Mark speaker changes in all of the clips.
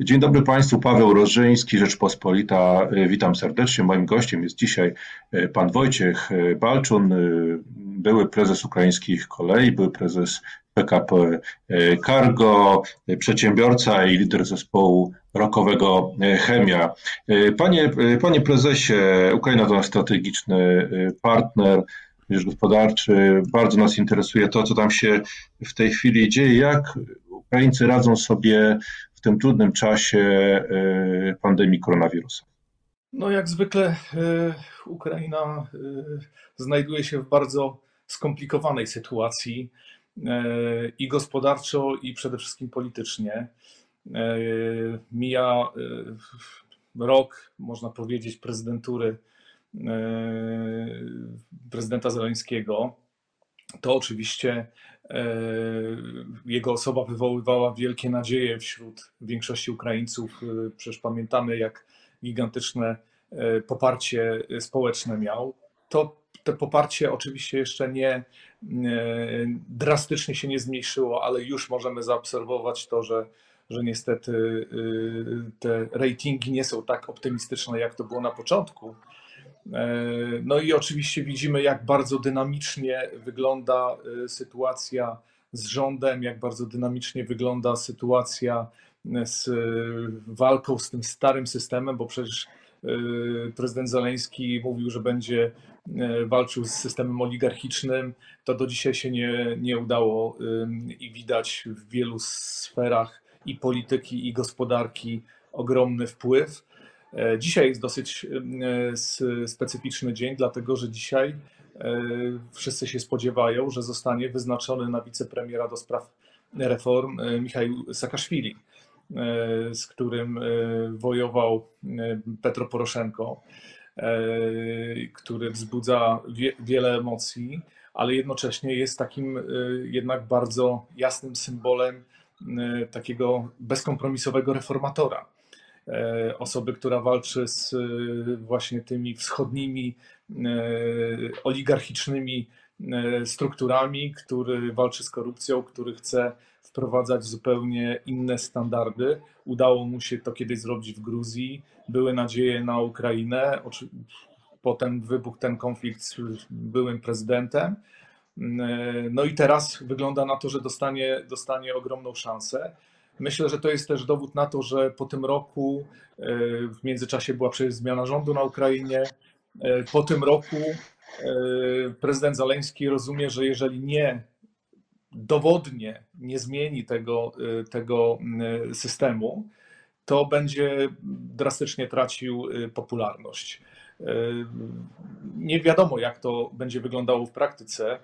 Speaker 1: Dzień dobry Państwu, Paweł Rożyński, Rzeczpospolita. Witam serdecznie. Moim gościem jest dzisiaj e, pan Wojciech e, Balczun, e, były prezes ukraińskich kolei, były prezes PKP Cargo, przedsiębiorca i lider zespołu rokowego Chemia. Panie, panie prezesie, Ukraina to nasz strategiczny partner, gospodarczy. Bardzo nas interesuje to, co tam się w tej chwili dzieje. Jak Ukraińcy radzą sobie w tym trudnym czasie e, pandemii koronawirusa?
Speaker 2: No, jak zwykle e, Ukraina e, znajduje się w bardzo skomplikowanej sytuacji i gospodarczo, i przede wszystkim politycznie. Mija rok, można powiedzieć, prezydentury prezydenta Zeleńskiego. To oczywiście jego osoba wywoływała wielkie nadzieje wśród większości Ukraińców. E, przecież pamiętamy, jak gigantyczne e, poparcie społeczne miał. To to poparcie oczywiście jeszcze nie drastycznie się nie zmniejszyło, ale już możemy zaobserwować to, że, że niestety te ratingi nie są tak optymistyczne, jak to było na początku. E, no i oczywiście widzimy, jak bardzo dynamicznie wygląda e, sytuacja z rządem, jak bardzo dynamicznie wygląda sytuacja e, z walką z tym starym systemem, bo przecież prezydent Zaleński mówił, że będzie walczył z systemem oligarchicznym. To do dzisiaj się nie, nie udało i widać w wielu sferach i polityki, i gospodarki ogromny wpływ. E, dzisiaj jest dosyć e, specyficzny dzień, dlatego że dzisiaj e, wszyscy się spodziewają, że zostanie wyznaczony na wicepremiera do spraw reform Michał Saakaszwili, z którym wojował Petro Poroszenko, który wzbudza wiele emocji, ale jednocześnie jest takim jednak bardzo jasnym symbolem takiego bezkompromisowego reformatora osoby, która walczy z e, właśnie tymi wschodnimi e, oligarchicznymi strukturami, który walczy z korupcją, który chce wprowadzać zupełnie inne standardy. Udało mu się to kiedyś zrobić w Gruzji. Były nadzieje na Ukrainę. Potem wybuchł ten konflikt z byłym prezydentem. No i teraz wygląda na to, że dostanie, dostanie ogromną szansę. Myślę, że to jest też dowód na to, że po tym roku, e, w międzyczasie była przecież zmiana rządu na Ukrainie, e, po tym roku e, prezydent Zaleński rozumie, że jeżeli nie dowodnie nie zmieni tego, tego systemu, to będzie drastycznie tracił popularność. Nie wiadomo, jak to będzie wyglądało w praktyce.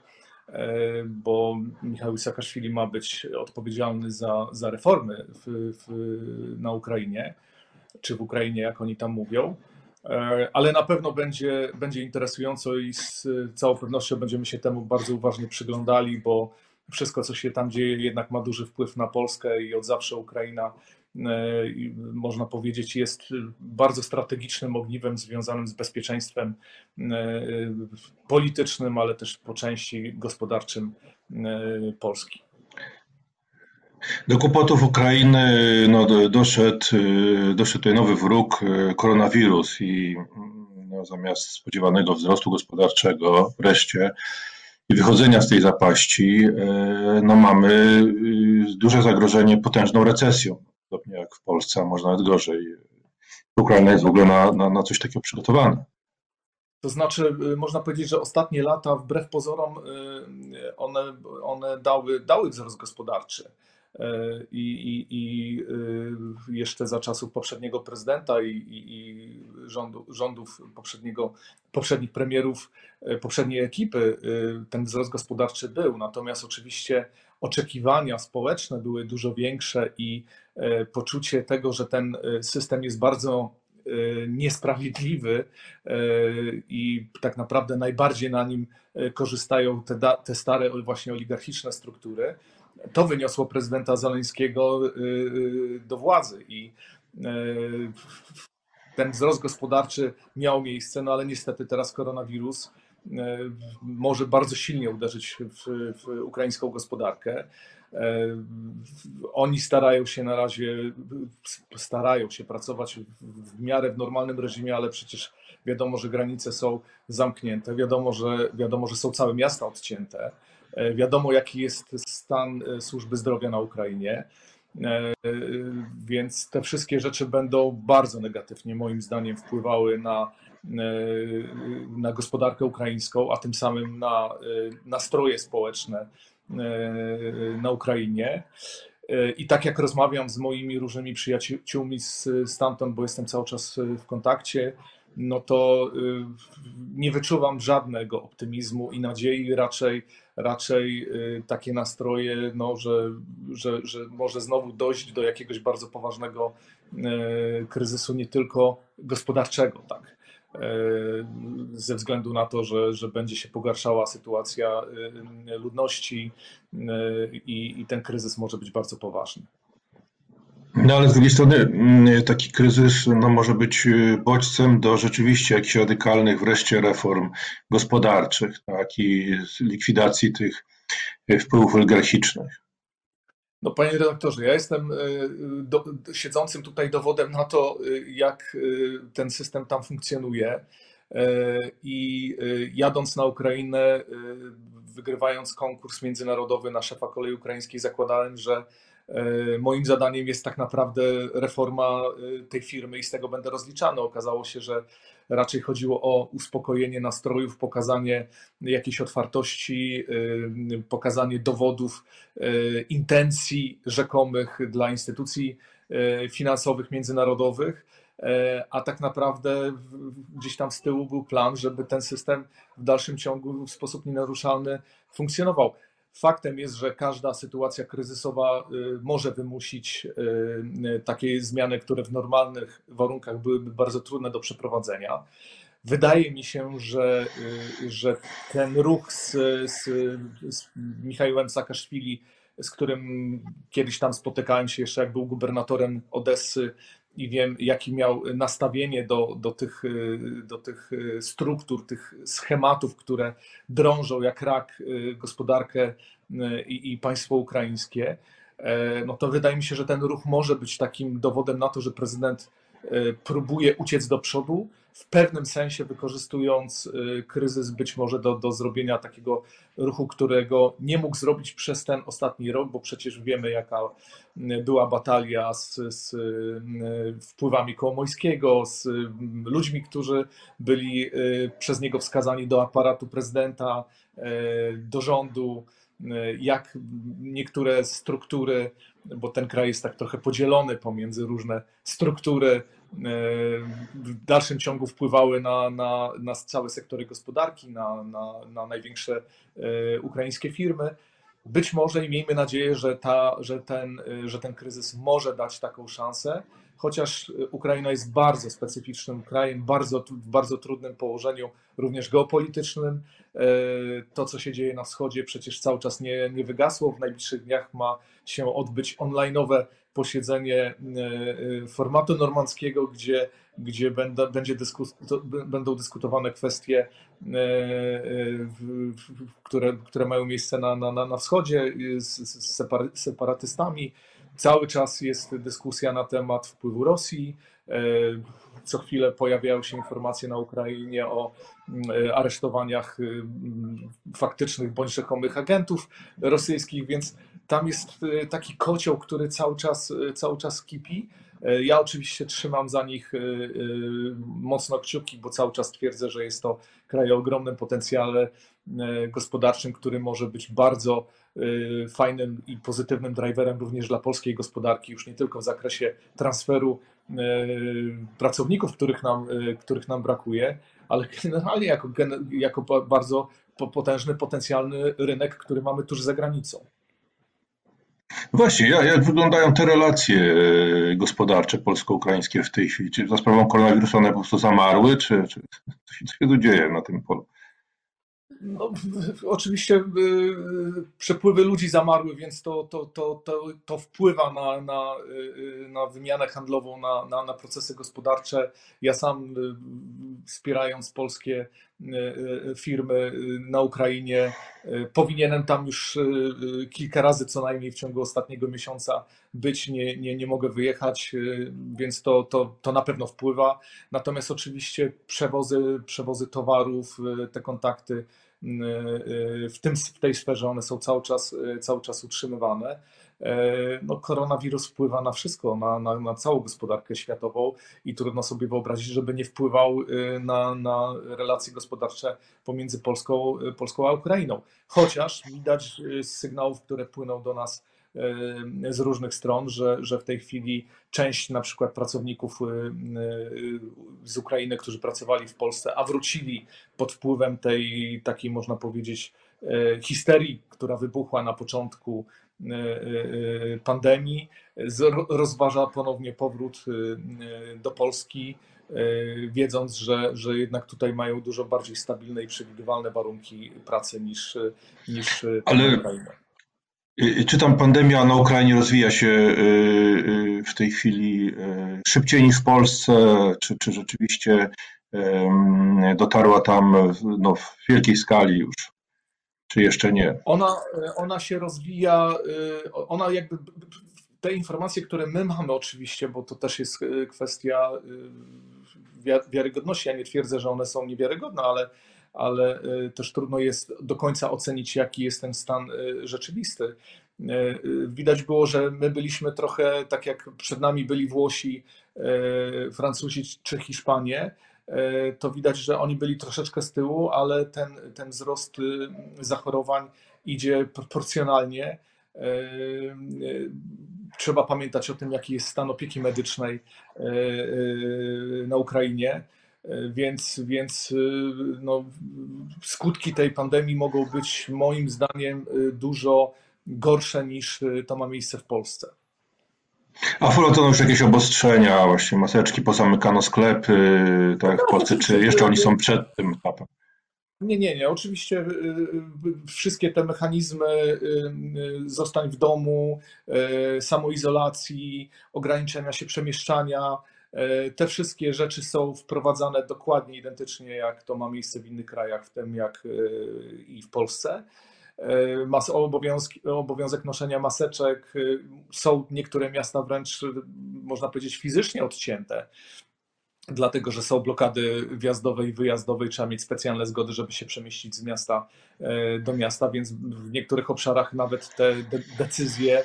Speaker 2: E, bo Michał Saakaszwili ma być odpowiedzialny za, za reformy w, w, na Ukrainie, czy w Ukrainie, jak oni tam mówią. E, ale na pewno będzie, będzie interesująco i z całą pewnością będziemy się temu bardzo uważnie przyglądali, bo wszystko, co się tam dzieje, jednak ma duży wpływ na Polskę i od zawsze Ukraina można powiedzieć, jest bardzo strategicznym ogniwem związanym z bezpieczeństwem e, politycznym, ale też po części gospodarczym e, Polski.
Speaker 1: Do kłopotów Ukrainy no, doszedł, doszedł nowy wróg, koronawirus i no, zamiast spodziewanego wzrostu gospodarczego wreszcie i wychodzenia z tej zapaści, no, mamy duże zagrożenie potężną recesją podobnie jak w Polsce, a może nawet gorzej. Ukraina jest w ogóle na, na, na coś takiego przygotowana.
Speaker 2: To znaczy, y, można powiedzieć, że ostatnie lata, wbrew pozorom, y, one, one dały, dały wzrost gospodarczy. Y, I, i, I, jeszcze za czasów poprzedniego prezydenta i, i rządu, rządów poprzedniego, poprzednich premierów, poprzedniej ekipy, ten wzrost gospodarczy był. Natomiast oczywiście oczekiwania społeczne były dużo większe i e, poczucie tego, że ten e, system jest bardzo e, niesprawiedliwy i tak naprawdę najbardziej na nim korzystają te, te stare właśnie oligarchiczne struktury. To wyniosło prezydenta Zaleńskiego do władzy i ten wzrost gospodarczy miał miejsce, no ale niestety teraz koronawirus może bardzo silnie uderzyć w, w ukraińską gospodarkę. Oni starają się na razie, starają się pracować w miarę w normalnym reżimie, ale przecież wiadomo, że granice są zamknięte, wiadomo, że, wiadomo, że są całe miasta odcięte, wiadomo, jaki jest stan służby zdrowia na Ukrainie. Więc te wszystkie rzeczy będą bardzo negatywnie, moim zdaniem, wpływały na, na gospodarkę ukraińską, a tym samym na nastroje społeczne na Ukrainie. I tak jak rozmawiam z moimi różnymi przyjaciółmi stamtąd, bo jestem cały czas w kontakcie, no to nie wyczuwam żadnego optymizmu i nadziei, raczej, raczej takie nastroje, no, że, że, że może znowu dojść do jakiegoś bardzo poważnego kryzysu, nie tylko gospodarczego. Tak ze względu na to, że, że będzie się pogarszała sytuacja y, ludności y, i, i ten kryzys może być bardzo poważny.
Speaker 1: No ale z drugiej strony mm, taki kryzys no, może być bodźcem do rzeczywiście jakichś radykalnych wreszcie reform gospodarczych tak, i likwidacji tych wpływów oligarchicznych.
Speaker 2: No, panie redaktorze, ja jestem e, do, siedzącym tutaj dowodem na to, e, jak e, ten system tam funkcjonuje. I jadąc na Ukrainę, wygrywając konkurs międzynarodowy na szefa kolei ukraińskiej, zakładałem, że moim zadaniem jest tak naprawdę reforma tej firmy i z tego będę rozliczany. Okazało się, że raczej chodziło o uspokojenie nastrojów, pokazanie jakiejś otwartości, y, pokazanie dowodów, y, intencji rzekomych dla instytucji y, finansowych, międzynarodowych. A tak naprawdę gdzieś tam z tyłu był plan, żeby ten system w dalszym ciągu w sposób nienaruszalny funkcjonował. Faktem jest, że każda sytuacja kryzysowa y, może wymusić y, takie zmiany, które w normalnych warunkach byłyby bardzo trudne do przeprowadzenia. Wydaje mi się, że, y, że ten ruch z, z, z Michałem Saakaszwili, z którym kiedyś tam spotykałem się jeszcze jak był gubernatorem Odessy, i wiem, jakie miał nastawienie do, do, tych, y, do tych y, struktur, tych schematów, które drążą jak rak y, gospodarkę i, i państwo ukraińskie, e, no to wydaje mi się, że ten ruch może być takim dowodem na to, że prezydent próbuje uciec do przodu, w pewnym sensie wykorzystując y, kryzys być może do, do zrobienia takiego ruchu, którego nie mógł zrobić przez ten ostatni rok, bo przecież wiemy, jaka była batalia z, z y, wpływami Kołomojskiego, z ludźmi, którzy byli przez niego wskazani do aparatu prezydenta, do rządu jak niektóre struktury, bo ten kraj jest tak trochę podzielony pomiędzy różne struktury, w dalszym ciągu wpływały na, na, na całe sektory gospodarki, na, na, na największe e, ukraińskie firmy. Być może i miejmy nadzieję, że, ta, że, ten, że ten kryzys może dać taką szansę, chociaż Ukraina jest bardzo specyficznym krajem, bardzo, w bardzo trudnym położeniu, również geopolitycznym. E, to, co się dzieje na wschodzie, przecież cały czas nie, nie wygasło. W najbliższych dniach ma się odbyć online'owe posiedzenie e, e, formatu normandzkiego, gdzie, gdzie będą, będzie dyskus, będą dyskutowane kwestie, które, które mają miejsce na, na, na wschodzie z, z separatystami Cały czas jest dyskusja na temat wpływu Rosji. E, co chwilę pojawiają się informacje na Ukrainie o mm, aresztowaniach mm, faktycznych bądź rzekomych agentów rosyjskich, więc tam jest taki kocioł, który cały czas, cały czas kipi. E, ja oczywiście trzymam za nich mocno kciuki, bo cały czas twierdzę, że jest to kraj o ogromnym potencjale e, gospodarczym, który może być bardzo Y, fajnym i pozytywnym driverem również dla polskiej gospodarki, już nie tylko w zakresie transferu y, pracowników, których nam, których nam brakuje, ale generalnie jako, jako bardzo potężny, potencjalny rynek, który mamy tuż za granicą.
Speaker 1: Właśnie, jak wyglądają te relacje gospodarcze polsko-ukraińskie w tej chwili? Czy za sprawą koronawirusa one po prostu zamarły, czy, czy co się tu dzieje na tym polu?
Speaker 2: No, oczywiście y, przepływy ludzi zamarły, więc to, to, to, to, to wpływa na, na, y, na wymianę handlową, na, na, na procesy gospodarcze. Ja sam wspierając polskie firmy na Ukrainie. Powinienem tam już kilka razy co najmniej w ciągu ostatniego miesiąca być, nie, nie, nie mogę wyjechać, więc to, to, to na pewno wpływa. Natomiast oczywiście przewozy, przewozy towarów, te kontakty w, tym, w tej sferze one są cały czas, cały czas utrzymywane. No, koronawirus wpływa na wszystko, na, na, na, całą gospodarkę światową i trudno sobie wyobrazić, żeby nie wpływał na, na relacje gospodarcze pomiędzy Polską, Polską a Ukrainą. Chociaż widać z sygnałów, które płyną do nas z różnych stron, że, że w tej chwili część na przykład pracowników z Ukrainy, którzy pracowali w Polsce, a wrócili pod wpływem tej takiej, można powiedzieć, histerii, która wybuchła na początku E, e, pandemii, rozważa ponownie powrót e, do Polski, wiedząc, że, że jednak tutaj mają dużo bardziej stabilne i przewidywalne warunki pracy niż, niż
Speaker 1: Ale... Czy tam pandemia na Ukrainie rozwija się w tej chwili szybciej niż w Polsce? Czy, czy rzeczywiście dotarła tam no, w wielkiej skali już? czy jeszcze nie?
Speaker 2: Ona, ona się rozwija, y, ona jakby te informacje, które my mamy oczywiście, bo to też jest y, kwestia y, wiarygodności. Ja nie twierdzę, że one są niewiarygodne, ale, ale też trudno jest do końca ocenić, jaki jest ten stan rzeczywisty. Widać było, że my byliśmy trochę tak jak przed nami byli Włosi, Francuzi czy Hiszpanie E, to widać, że oni byli troszeczkę z tyłu, ale ten, ten wzrost y, zachorowań idzie proporcjonalnie. E, e, trzeba pamiętać o tym, jaki jest stan opieki medycznej na Ukrainie. Więc, więc y, no, skutki tej pandemii mogą być moim zdaniem y, dużo gorsze niż to ma miejsce w Polsce.
Speaker 1: A wprowadzono już jakieś obostrzenia, właśnie maseczki, pozamykano sklepy, tak jak w no, Polsce, czy jeszcze oni są przed tym etapem?
Speaker 2: Nie, nie, nie. Oczywiście y, y, wszystkie te mechanizmy y, zostań w domu, samoizolacji, ograniczenia się przemieszczania, te wszystkie rzeczy są wprowadzane dokładnie identycznie, jak to ma miejsce w innych krajach, w tym jak i w Polsce. E, mas, obowiązek noszenia maseczek. E, są niektóre miasta wręcz, można powiedzieć, fizycznie odcięte dlatego że są blokady wjazdowe i wyjazdowe i trzeba mieć specjalne zgody, żeby się przemieścić z miasta e, do miasta, więc w niektórych obszarach nawet te decyzje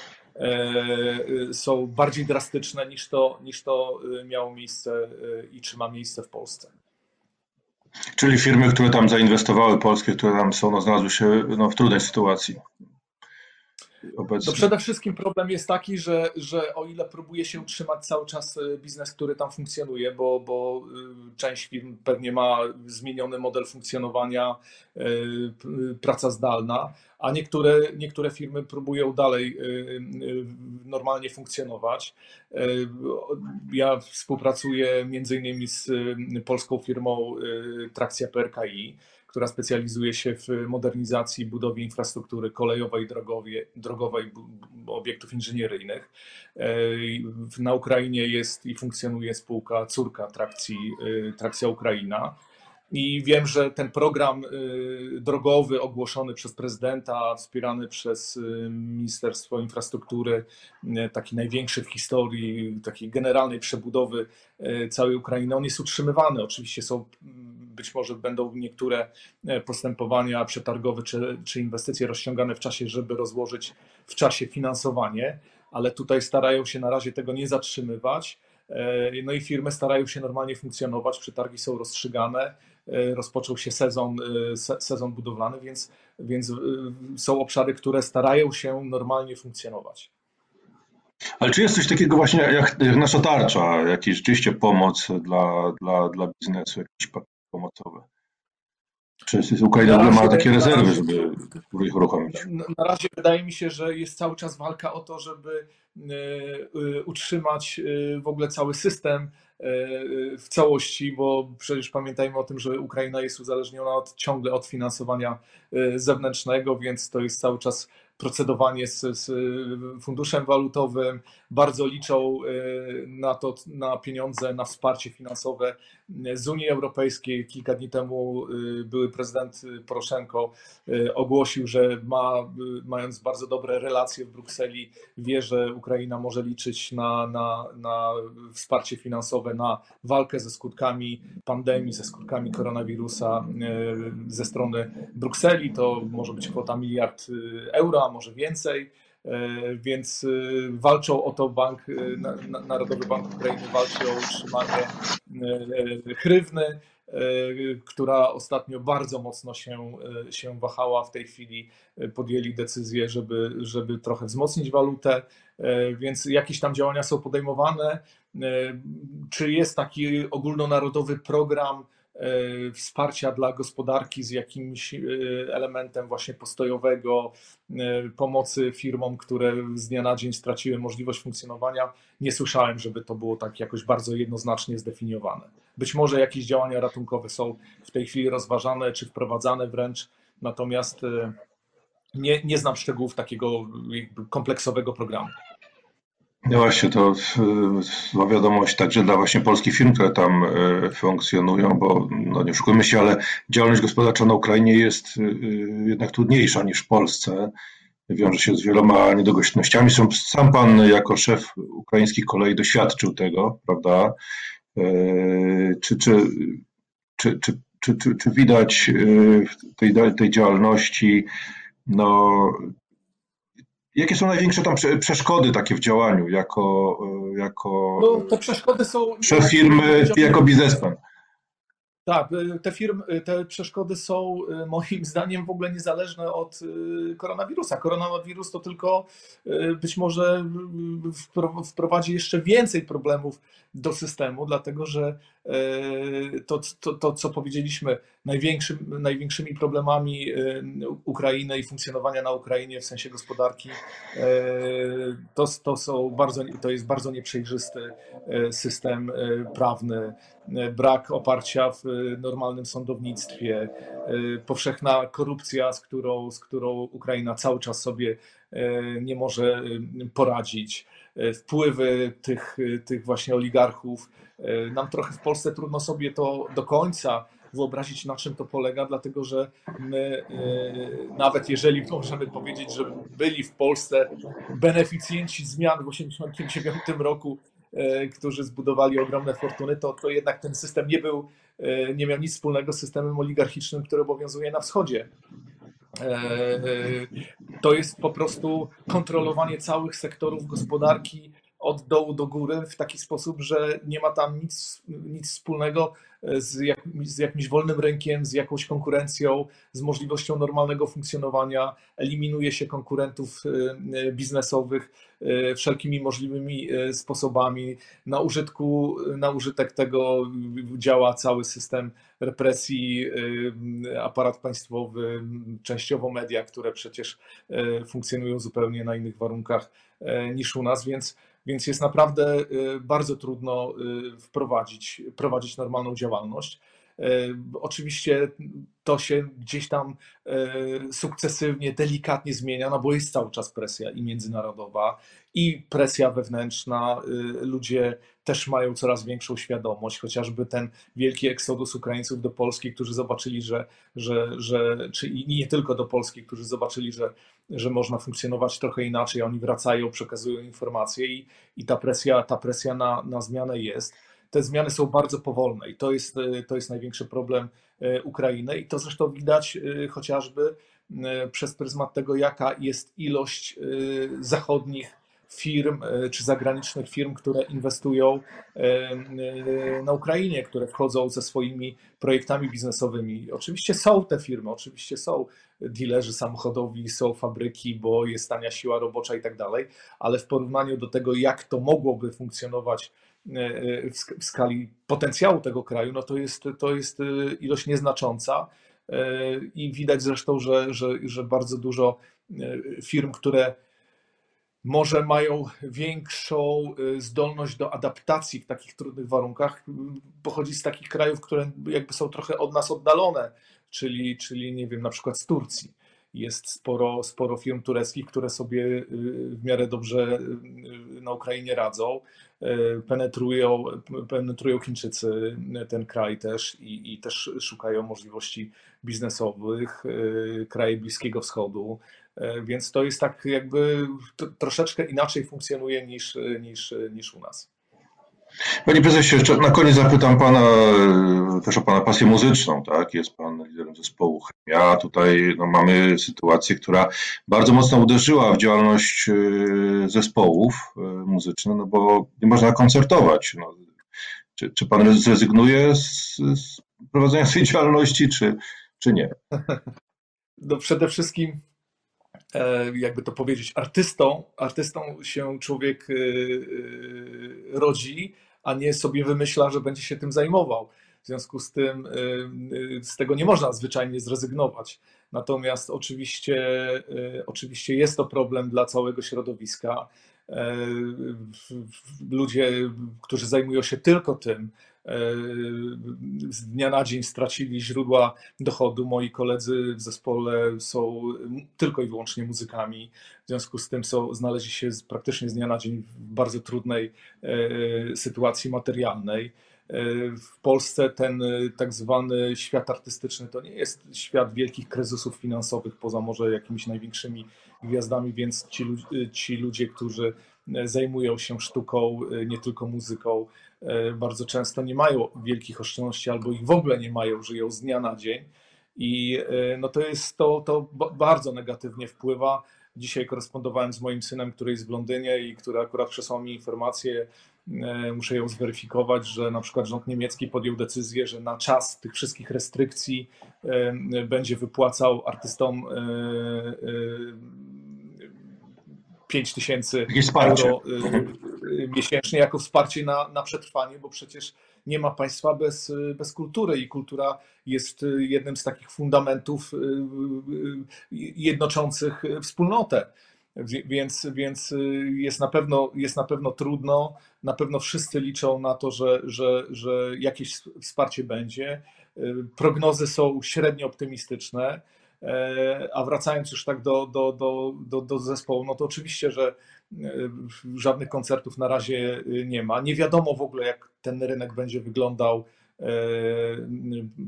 Speaker 2: są bardziej drastyczne niż to, niż to miało miejsce i czy ma miejsce w Polsce.
Speaker 1: Czyli firmy, które tam zainwestowały, polskie, które tam są, no, znalazły się no, w trudnej sytuacji.
Speaker 2: Obecnie. To przede wszystkim problem jest taki, że, że o ile próbuje się utrzymać cały czas e, biznes, który tam funkcjonuje, bo, bo e, część firm pewnie ma zmieniony model funkcjonowania, e, praca zdalna, a niektóre, niektóre firmy próbują dalej normalnie funkcjonować. Ja współpracuję między innymi z polską firmą Trakcja PRKI która specjalizuje się w modernizacji budowie infrastruktury kolejowej, drogowej, obiektów inżynieryjnych. Na Ukrainie jest i funkcjonuje spółka córka trakcji, Trakcja Ukraina. I wiem, że ten program e, drogowy ogłoszony przez prezydenta, wspierany przez Ministerstwo Infrastruktury, taki największy w historii, takiej generalnej przebudowy całej Ukrainy, on jest utrzymywany. Oczywiście są być może będą niektóre e, postępowania przetargowe czy, czy inwestycje rozciągane w czasie, żeby rozłożyć w czasie finansowanie, ale tutaj starają się na razie tego nie zatrzymywać. E, no i firmy starają się normalnie funkcjonować, przetargi są rozstrzygane, rozpoczął się sezon, sezon budowlany, więc, więc są obszary, które starają się normalnie funkcjonować.
Speaker 1: Ale czy jest coś takiego właśnie jak, jak nasza tarcza, jakaś rzeczywiście pomoc dla, dla, dla biznesu, jakiś pomocowe. Czy Ukraina ogóle ma takie rezerwy, żeby ich uruchomić?
Speaker 2: Na razie wydaje mi się, że jest cały czas walka o to, żeby e, e, utrzymać e, w ogóle cały system w całości, bo przecież pamiętajmy o tym, że Ukraina jest uzależniona od, ciągle od finansowania zewnętrznego, więc to jest cały czas procedowanie z, z funduszem walutowym, bardzo liczą na to, na pieniądze, na wsparcie finansowe z Unii Europejskiej. Kilka dni temu były prezydent Poroszenko ogłosił, że ma, mając bardzo dobre relacje w Brukseli, wie, że Ukraina może liczyć na, na, na wsparcie finansowe, na walkę ze skutkami pandemii, ze skutkami koronawirusa ze strony Brukseli. To może być kwota miliard euro, a może więcej. Więc walczą o to bank, Narodowy Bank Ukrainy walczy o utrzymanie hrywny. E, która ostatnio bardzo mocno się, e, się wahała. W tej chwili e, podjęli decyzję, żeby, żeby trochę wzmocnić walutę, więc jakieś tam działania są podejmowane. Czy jest taki ogólnonarodowy program E, wsparcia dla gospodarki z jakimś e, elementem właśnie postojowego, e, pomocy firmom, które z dnia na dzień straciły możliwość funkcjonowania. Nie słyszałem, żeby to było tak jakoś bardzo jednoznacznie zdefiniowane. Być może jakieś działania ratunkowe są w tej chwili rozważane czy wprowadzane wręcz, natomiast nie, nie znam szczegółów takiego kompleksowego programu.
Speaker 1: No właśnie, to zła wiadomość także dla właśnie polskich firm, które tam e, funkcjonują, bo no nie oszukujmy się, ale działalność gospodarcza na Ukrainie jest e, jednak trudniejsza niż w Polsce. Wiąże się z wieloma niedogośnościami. Sam pan jako szef ukraińskich kolei doświadczył tego, prawda? E, czy, czy, czy, czy, czy, czy, czy widać w tej, tej działalności no, Jakie są największe tam przeszkody takie w działaniu jako, e, jako
Speaker 2: no, te przeszkody są
Speaker 1: szef firmy, jako biznesmen?
Speaker 2: Tak, y, te, firmy, y, te przeszkody są moim zdaniem w ogóle niezależne od koronawirusa. Koronawirus to tylko być może wprowadzi jeszcze więcej problemów do systemu, dlatego że to, to, to co powiedzieliśmy, największym, największymi problemami Ukrainy i funkcjonowania na Ukrainie w sensie gospodarki, to, to, są bardzo, to jest bardzo nieprzejrzysty system prawny, brak oparcia w normalnym sądownictwie, powszechna korupcja, z którą, z którą Ukraina cały czas sobie nie może poradzić, wpływy tych, tych właśnie oligarchów. Nam trochę w Polsce trudno sobie to do końca wyobrazić, na czym to polega, dlatego że my, nawet jeżeli możemy powiedzieć, że byli w Polsce beneficjenci zmian w 1989 roku, E, którzy zbudowali ogromne fortuny, to, to jednak ten system nie był, e, nie miał nic wspólnego z systemem oligarchicznym, który obowiązuje na wschodzie. E, to jest po prostu kontrolowanie całych sektorów gospodarki od dołu do góry w taki sposób, że nie ma tam nic, nic wspólnego z, jak, z jakimś wolnym rynkiem, z jakąś konkurencją, z możliwością normalnego funkcjonowania. Eliminuje się konkurentów e, biznesowych e, wszelkimi możliwymi e, sposobami. Na, użytku, na użytek tego działa cały system represji, aparat państwowy, częściowo media, które przecież funkcjonują zupełnie na innych warunkach niż u nas, więc więc jest naprawdę y, bardzo trudno y, wprowadzić, prowadzić normalną działalność. Y, oczywiście to się gdzieś tam sukcesywnie, delikatnie zmienia, no bo jest cały czas presja i międzynarodowa, i presja wewnętrzna. Ludzie też mają coraz większą świadomość, chociażby ten wielki eksodus Ukraińców do Polski, którzy zobaczyli, że, że, że czy nie tylko do Polski, którzy zobaczyli, że że można funkcjonować trochę inaczej. Oni wracają, przekazują informacje i, i ta presja, ta presja na, na zmianę jest. Te zmiany są bardzo powolne i to jest, to jest największy problem e, Ukrainy i to zresztą widać e, chociażby e, przez pryzmat tego, jaka jest ilość zachodnich firm czy zagranicznych firm, które inwestują na Ukrainie, które wchodzą ze swoimi projektami biznesowymi. Oczywiście są te firmy, oczywiście są dealerzy samochodowi, są fabryki, bo jest tania siła robocza i tak dalej, ale w porównaniu do tego, jak to mogłoby funkcjonować e, e, w skali potencjału tego kraju, no to jest, to jest e, ilość nieznacząca. I widać zresztą, że, że, że bardzo dużo firm, które może mają większą zdolność do adaptacji w takich trudnych warunkach, pochodzi z takich krajów, które jakby są trochę od nas oddalone czyli, czyli nie wiem, na przykład z Turcji. Jest sporo, sporo firm tureckich, które sobie w miarę dobrze na Ukrainie radzą. Penetrują, penetrują Chińczycy ten kraj też i, i też szukają możliwości biznesowych, kraje Bliskiego Wschodu. Więc to jest tak jakby troszeczkę inaczej funkcjonuje niż, niż, niż u nas.
Speaker 1: Panie prezesie, jeszcze na koniec zapytam pana e, też o pana pasję muzyczną, tak? Jest pan liderem zespołu Chemia. Tutaj no, mamy sytuację, która bardzo mocno uderzyła w działalność e, zespołów e, muzycznych, no bo nie można koncertować. No, czy, czy pan zrezygnuje z, z prowadzenia swojej działalności, czy, czy nie?
Speaker 2: No przede wszystkim jakby to powiedzieć, artystą, artystą się człowiek rodzi, a nie sobie wymyśla, że będzie się tym zajmował. W związku z tym z tego nie można zwyczajnie zrezygnować. Natomiast oczywiście, oczywiście jest to problem dla całego środowiska. Ludzie, którzy zajmują się tylko tym, z dnia na dzień stracili źródła dochodu. Moi koledzy w zespole są tylko i wyłącznie muzykami. W związku z tym są, znaleźli się praktycznie z dnia na dzień w bardzo trudnej e, sytuacji materialnej. E, w Polsce ten e, tak zwany świat artystyczny to nie jest świat wielkich kryzysów finansowych, poza może jakimiś największymi gwiazdami, więc ci, ci ludzie, którzy zajmują się sztuką, nie tylko muzyką, E, bardzo często nie mają wielkich oszczędności albo ich w ogóle nie mają, żyją z dnia na dzień. I e, no to jest to, to bardzo negatywnie wpływa. Dzisiaj korespondowałem z moim synem, który jest w Londynie i który akurat przesłał mi informację, e, muszę ją zweryfikować, że na przykład rząd niemiecki podjął decyzję, że na czas tych wszystkich restrykcji będzie wypłacał artystom 5 tysięcy euro miesięcznie jako wsparcie na, na przetrwanie, bo przecież nie ma państwa bez, bez kultury i kultura jest jednym z takich fundamentów y, jednoczących wspólnotę. Więc, więc jest, na pewno, jest na pewno trudno, na pewno wszyscy liczą na to, że, że, że jakieś wsparcie będzie. Prognozy są średnio optymistyczne. E, a wracając już tak do, do, do, do, do zespołu, no to oczywiście, że e, żadnych koncertów na razie e, nie ma. Nie wiadomo w ogóle, jak ten rynek będzie wyglądał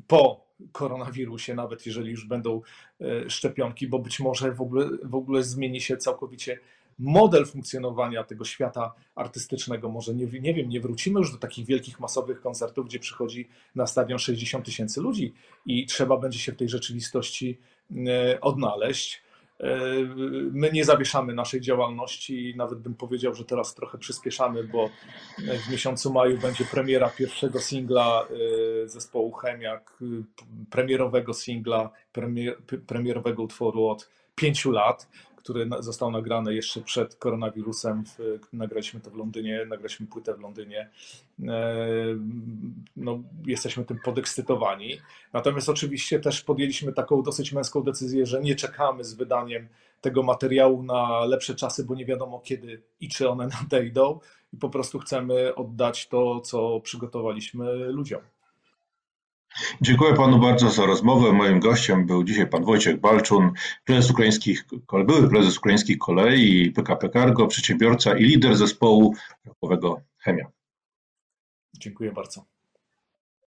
Speaker 2: po koronawirusie, nawet jeżeli już będą szczepionki, bo być może w ogóle, w ogóle zmieni się całkowicie model funkcjonowania tego świata artystycznego. Może nie, nie wiem, nie wrócimy już do takich wielkich, masowych koncertów, gdzie przychodzi na stadion 60 tysięcy ludzi i trzeba będzie się w tej rzeczywistości odnaleźć. E, my nie zawieszamy naszej działalności, nawet bym powiedział, że teraz trochę przyspieszamy, bo w miesiącu maju będzie premiera pierwszego singla e, zespołu Chemiak, premierowego singla, premier, premierowego utworu od pięciu lat który został nagrany jeszcze przed koronawirusem. Nagraliśmy to w Londynie, nagraliśmy płytę w Londynie. E, no, jesteśmy tym podekscytowani. Natomiast oczywiście też podjęliśmy taką dosyć męską decyzję, że nie czekamy z wydaniem tego materiału na lepsze czasy, bo nie wiadomo kiedy i czy one nadejdą. I po prostu chcemy oddać to, co przygotowaliśmy ludziom.
Speaker 1: Dziękuję panu bardzo za rozmowę. Moim gościem był dzisiaj pan Wojciech Balczun, prezes ukraińskich, były prezes ukraińskich kolei i PKP Cargo, przedsiębiorca i lider zespołu rokowego Chemia.
Speaker 2: Dziękuję bardzo.